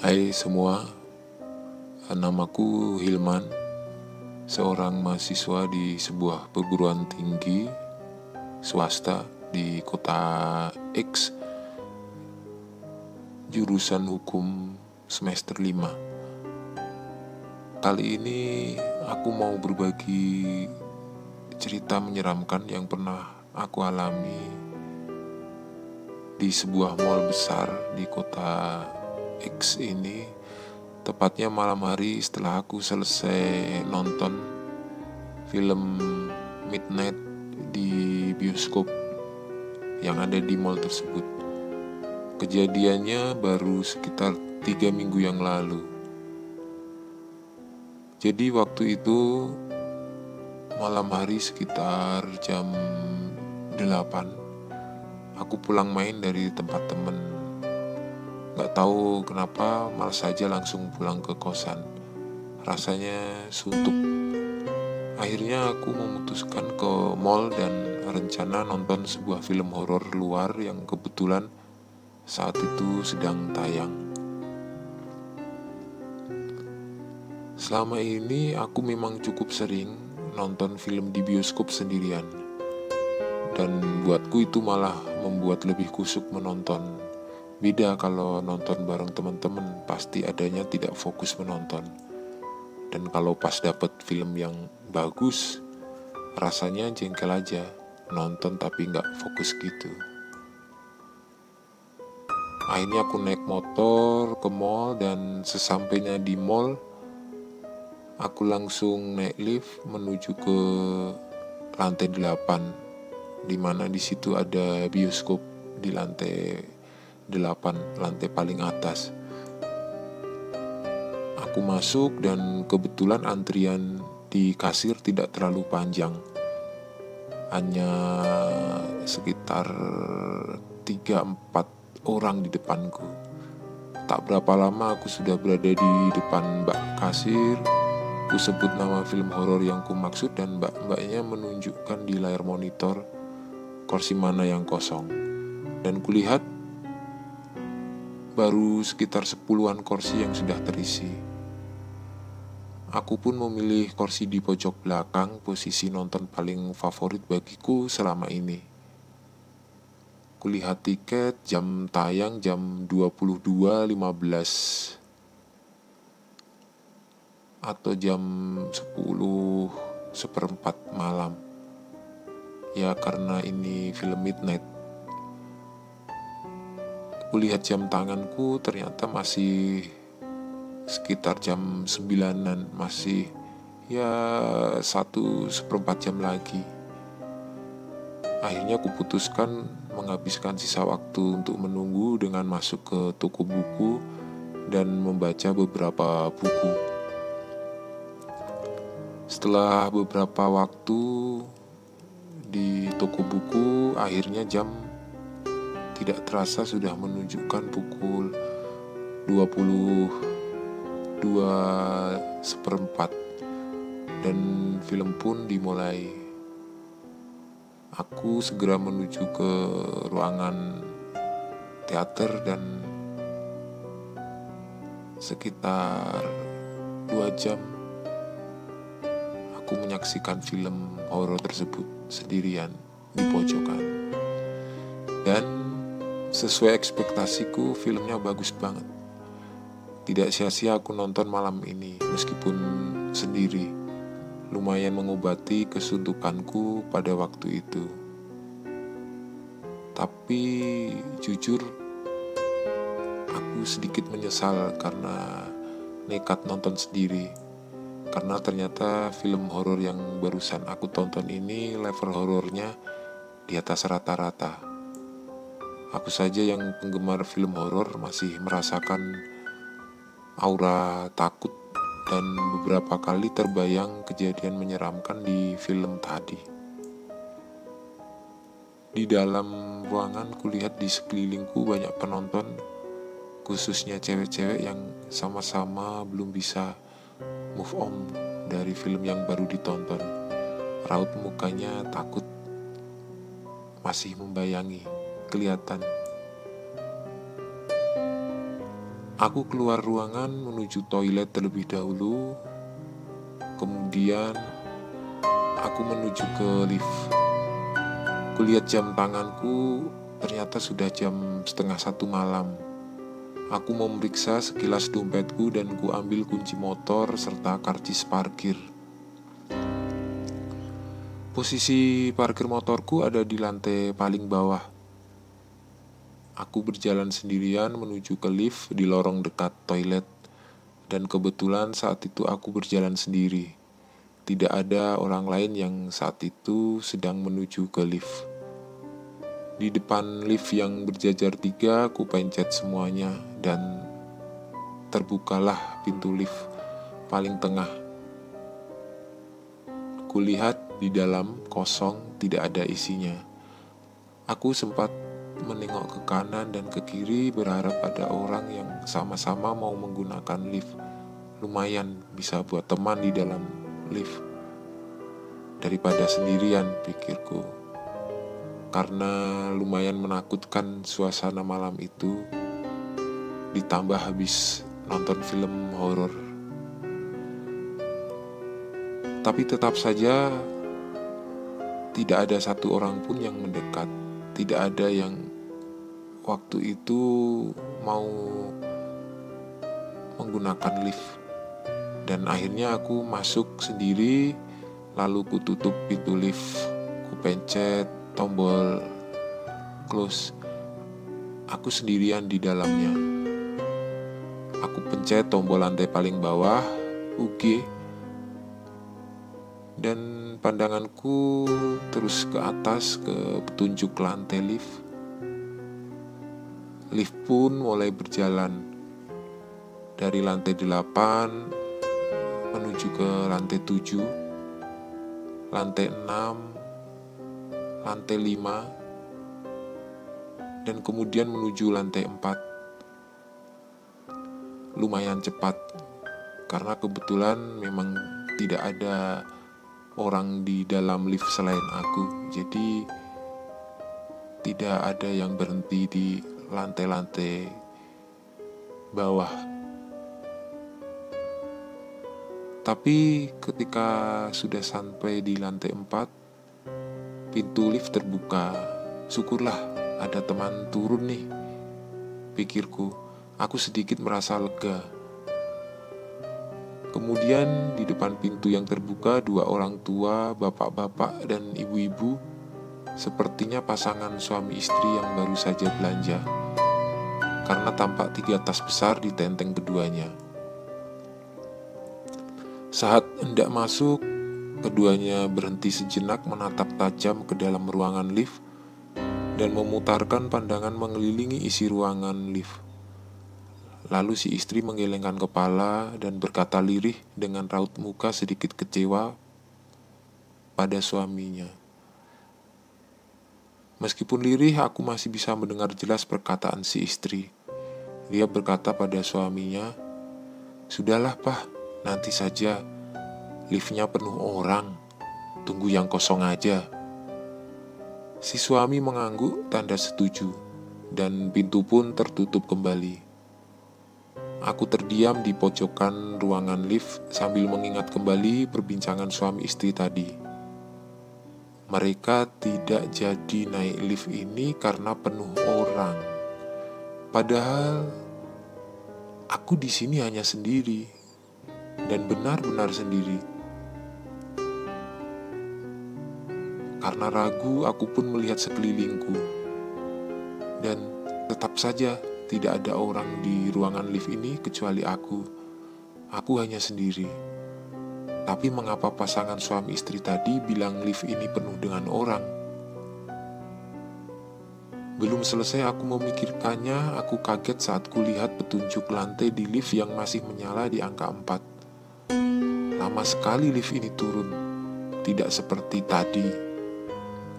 Hai semua, namaku Hilman, seorang mahasiswa di sebuah perguruan tinggi swasta di kota X, jurusan hukum semester 5. Kali ini aku mau berbagi cerita menyeramkan yang pernah aku alami di sebuah mall besar di kota X ini tepatnya malam hari setelah aku selesai nonton film Midnight di bioskop yang ada di mall tersebut. Kejadiannya baru sekitar tiga minggu yang lalu. Jadi waktu itu malam hari sekitar jam 8 aku pulang main dari tempat temen Gak tahu kenapa malah saja langsung pulang ke kosan. Rasanya suntuk. Akhirnya aku memutuskan ke mall dan rencana nonton sebuah film horor luar yang kebetulan saat itu sedang tayang. Selama ini aku memang cukup sering nonton film di bioskop sendirian. Dan buatku itu malah membuat lebih kusuk menonton Beda kalau nonton bareng teman-teman, pasti adanya tidak fokus menonton. Dan kalau pas dapet film yang bagus, rasanya jengkel aja, nonton tapi nggak fokus gitu. Akhirnya aku naik motor ke mall dan sesampainya di mall, aku langsung naik lift menuju ke lantai 8 di mana di situ ada bioskop di lantai 8 lantai paling atas. Aku masuk dan kebetulan antrian di kasir tidak terlalu panjang. Hanya sekitar 3-4 orang di depanku. Tak berapa lama aku sudah berada di depan mbak kasir. Ku sebut nama film horor yang ku maksud dan mbak-mbaknya menunjukkan di layar monitor kursi mana yang kosong. Dan kulihat baru sekitar sepuluhan kursi yang sudah terisi. Aku pun memilih kursi di pojok belakang, posisi nonton paling favorit bagiku selama ini. Kulihat tiket jam tayang jam 22.15 atau jam 10 seperempat malam. Ya karena ini film midnight Kulihat jam tanganku ternyata masih sekitar jam sembilanan masih ya satu seperempat jam lagi. Akhirnya aku putuskan menghabiskan sisa waktu untuk menunggu dengan masuk ke toko buku dan membaca beberapa buku. Setelah beberapa waktu di toko buku akhirnya jam tidak terasa sudah menunjukkan pukul 22 seperempat dan film pun dimulai. Aku segera menuju ke ruangan teater dan sekitar dua jam aku menyaksikan film horor tersebut sendirian di pojokan dan Sesuai ekspektasiku, filmnya bagus banget. Tidak sia-sia aku nonton malam ini, meskipun sendiri. Lumayan mengobati kesuntukanku pada waktu itu. Tapi jujur, aku sedikit menyesal karena nekat nonton sendiri. Karena ternyata film horor yang barusan aku tonton ini level horornya di atas rata-rata Aku saja yang penggemar film horor masih merasakan aura takut dan beberapa kali terbayang kejadian menyeramkan di film tadi. Di dalam ruangan kulihat di sekelilingku banyak penonton, khususnya cewek-cewek yang sama-sama belum bisa move on dari film yang baru ditonton. Raut mukanya takut, masih membayangi kelihatan. Aku keluar ruangan menuju toilet terlebih dahulu. Kemudian aku menuju ke lift. Kulihat jam tanganku, ternyata sudah jam setengah satu malam. Aku memeriksa sekilas dompetku dan ku ambil kunci motor serta karcis parkir. Posisi parkir motorku ada di lantai paling bawah. Aku berjalan sendirian menuju ke lift di lorong dekat toilet, dan kebetulan saat itu aku berjalan sendiri. Tidak ada orang lain yang saat itu sedang menuju ke lift. Di depan lift yang berjajar tiga, aku pencet semuanya, dan terbukalah pintu lift paling tengah. Kulihat di dalam kosong, tidak ada isinya. Aku sempat menengok ke kanan dan ke kiri berharap ada orang yang sama-sama mau menggunakan lift. Lumayan bisa buat teman di dalam lift. Daripada sendirian pikirku. Karena lumayan menakutkan suasana malam itu. Ditambah habis nonton film horor. Tapi tetap saja tidak ada satu orang pun yang mendekat. Tidak ada yang waktu itu mau menggunakan lift. Dan akhirnya aku masuk sendiri lalu ku tutup pintu lift ku pencet tombol close. Aku sendirian di dalamnya. Aku pencet tombol lantai paling bawah UG dan pandanganku terus ke atas ke petunjuk lantai lift Lift pun mulai berjalan dari lantai 8 menuju ke lantai 7, lantai 6, lantai 5, dan kemudian menuju lantai 4. Lumayan cepat karena kebetulan memang tidak ada orang di dalam lift selain aku. Jadi tidak ada yang berhenti di lantai-lantai bawah. Tapi ketika sudah sampai di lantai 4, pintu lift terbuka. Syukurlah ada teman turun nih. Pikirku, aku sedikit merasa lega. Kemudian di depan pintu yang terbuka dua orang tua, bapak-bapak dan ibu-ibu sepertinya pasangan suami istri yang baru saja belanja karena tampak tiga tas besar di tenteng keduanya. Saat hendak masuk, keduanya berhenti sejenak menatap tajam ke dalam ruangan lift dan memutarkan pandangan mengelilingi isi ruangan lift. Lalu si istri menggelengkan kepala dan berkata lirih dengan raut muka sedikit kecewa pada suaminya. Meskipun lirih, aku masih bisa mendengar jelas perkataan si istri. Dia berkata pada suaminya, Sudahlah pah, nanti saja. Liftnya penuh orang. Tunggu yang kosong aja. Si suami mengangguk tanda setuju, dan pintu pun tertutup kembali. Aku terdiam di pojokan ruangan lift sambil mengingat kembali perbincangan suami istri tadi. Mereka tidak jadi naik lift ini karena penuh orang. Padahal aku di sini hanya sendiri dan benar-benar sendiri. Karena ragu, aku pun melihat sekelilingku, dan tetap saja tidak ada orang di ruangan lift ini kecuali aku. Aku hanya sendiri. Tapi mengapa pasangan suami istri tadi bilang lift ini penuh dengan orang? Belum selesai aku memikirkannya, aku kaget saat kulihat petunjuk lantai di lift yang masih menyala di angka 4. Lama sekali lift ini turun, tidak seperti tadi.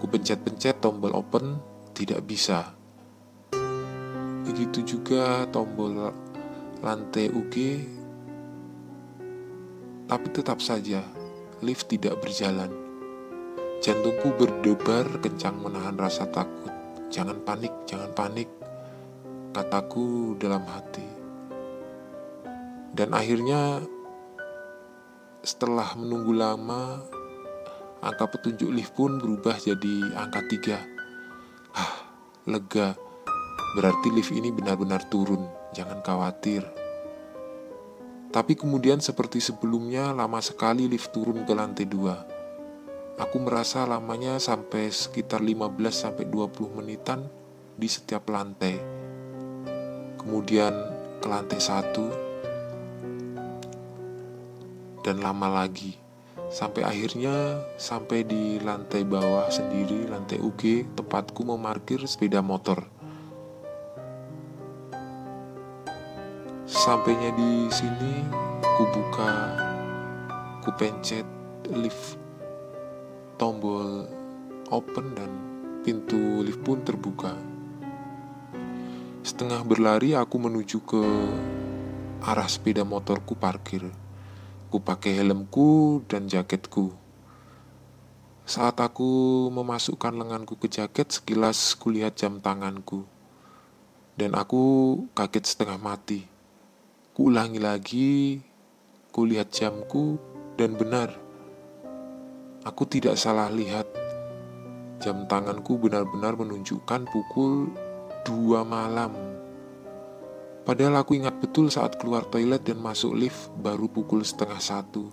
Ku pencet-pencet tombol open, tidak bisa. Begitu juga tombol lantai UG, tapi tetap saja lift tidak berjalan. Jantungku berdebar kencang menahan rasa takut. Jangan panik, jangan panik, kataku dalam hati. Dan akhirnya setelah menunggu lama, angka petunjuk lift pun berubah jadi angka 3. Ah, lega. Berarti lift ini benar-benar turun, jangan khawatir. Tapi kemudian seperti sebelumnya lama sekali lift turun ke lantai 2. Aku merasa lamanya sampai sekitar 15 20 menitan di setiap lantai. Kemudian ke lantai satu, dan lama lagi sampai akhirnya sampai di lantai bawah sendiri lantai UG tempatku memarkir sepeda motor sampainya di sini ku buka ku pencet lift tombol open dan pintu lift pun terbuka setengah berlari aku menuju ke arah sepeda motorku parkir Ku pakai helmku dan jaketku. Saat aku memasukkan lenganku ke jaket, sekilas kulihat jam tanganku. Dan aku kaget setengah mati. Ku ulangi lagi, kulihat jamku, dan benar. Aku tidak salah lihat. Jam tanganku benar-benar menunjukkan pukul dua malam. Padahal aku ingat betul saat keluar toilet dan masuk lift baru pukul setengah satu.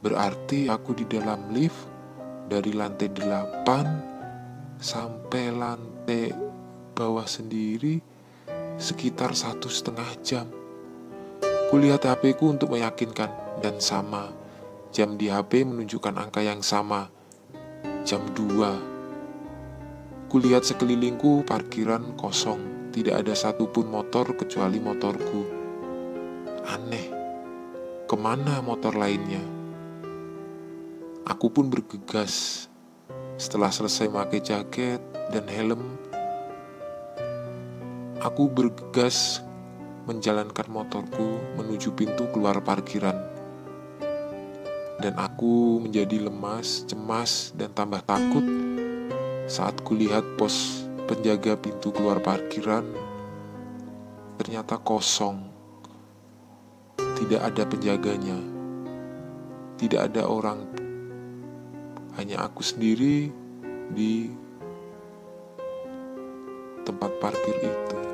Berarti aku di dalam lift dari lantai delapan sampai lantai bawah sendiri sekitar satu setengah jam. Kulihat HP ku untuk meyakinkan dan sama. Jam di HP menunjukkan angka yang sama. Jam 2. Kulihat sekelilingku parkiran kosong tidak ada satupun motor kecuali motorku. Aneh, ke mana motor lainnya? Aku pun bergegas. Setelah selesai pakai jaket dan helm, aku bergegas menjalankan motorku menuju pintu keluar parkiran. Dan aku menjadi lemas, cemas, dan tambah takut saat kulihat pos penjaga pintu keluar parkiran ternyata kosong. Tidak ada penjaganya. Tidak ada orang. Hanya aku sendiri di tempat parkir itu.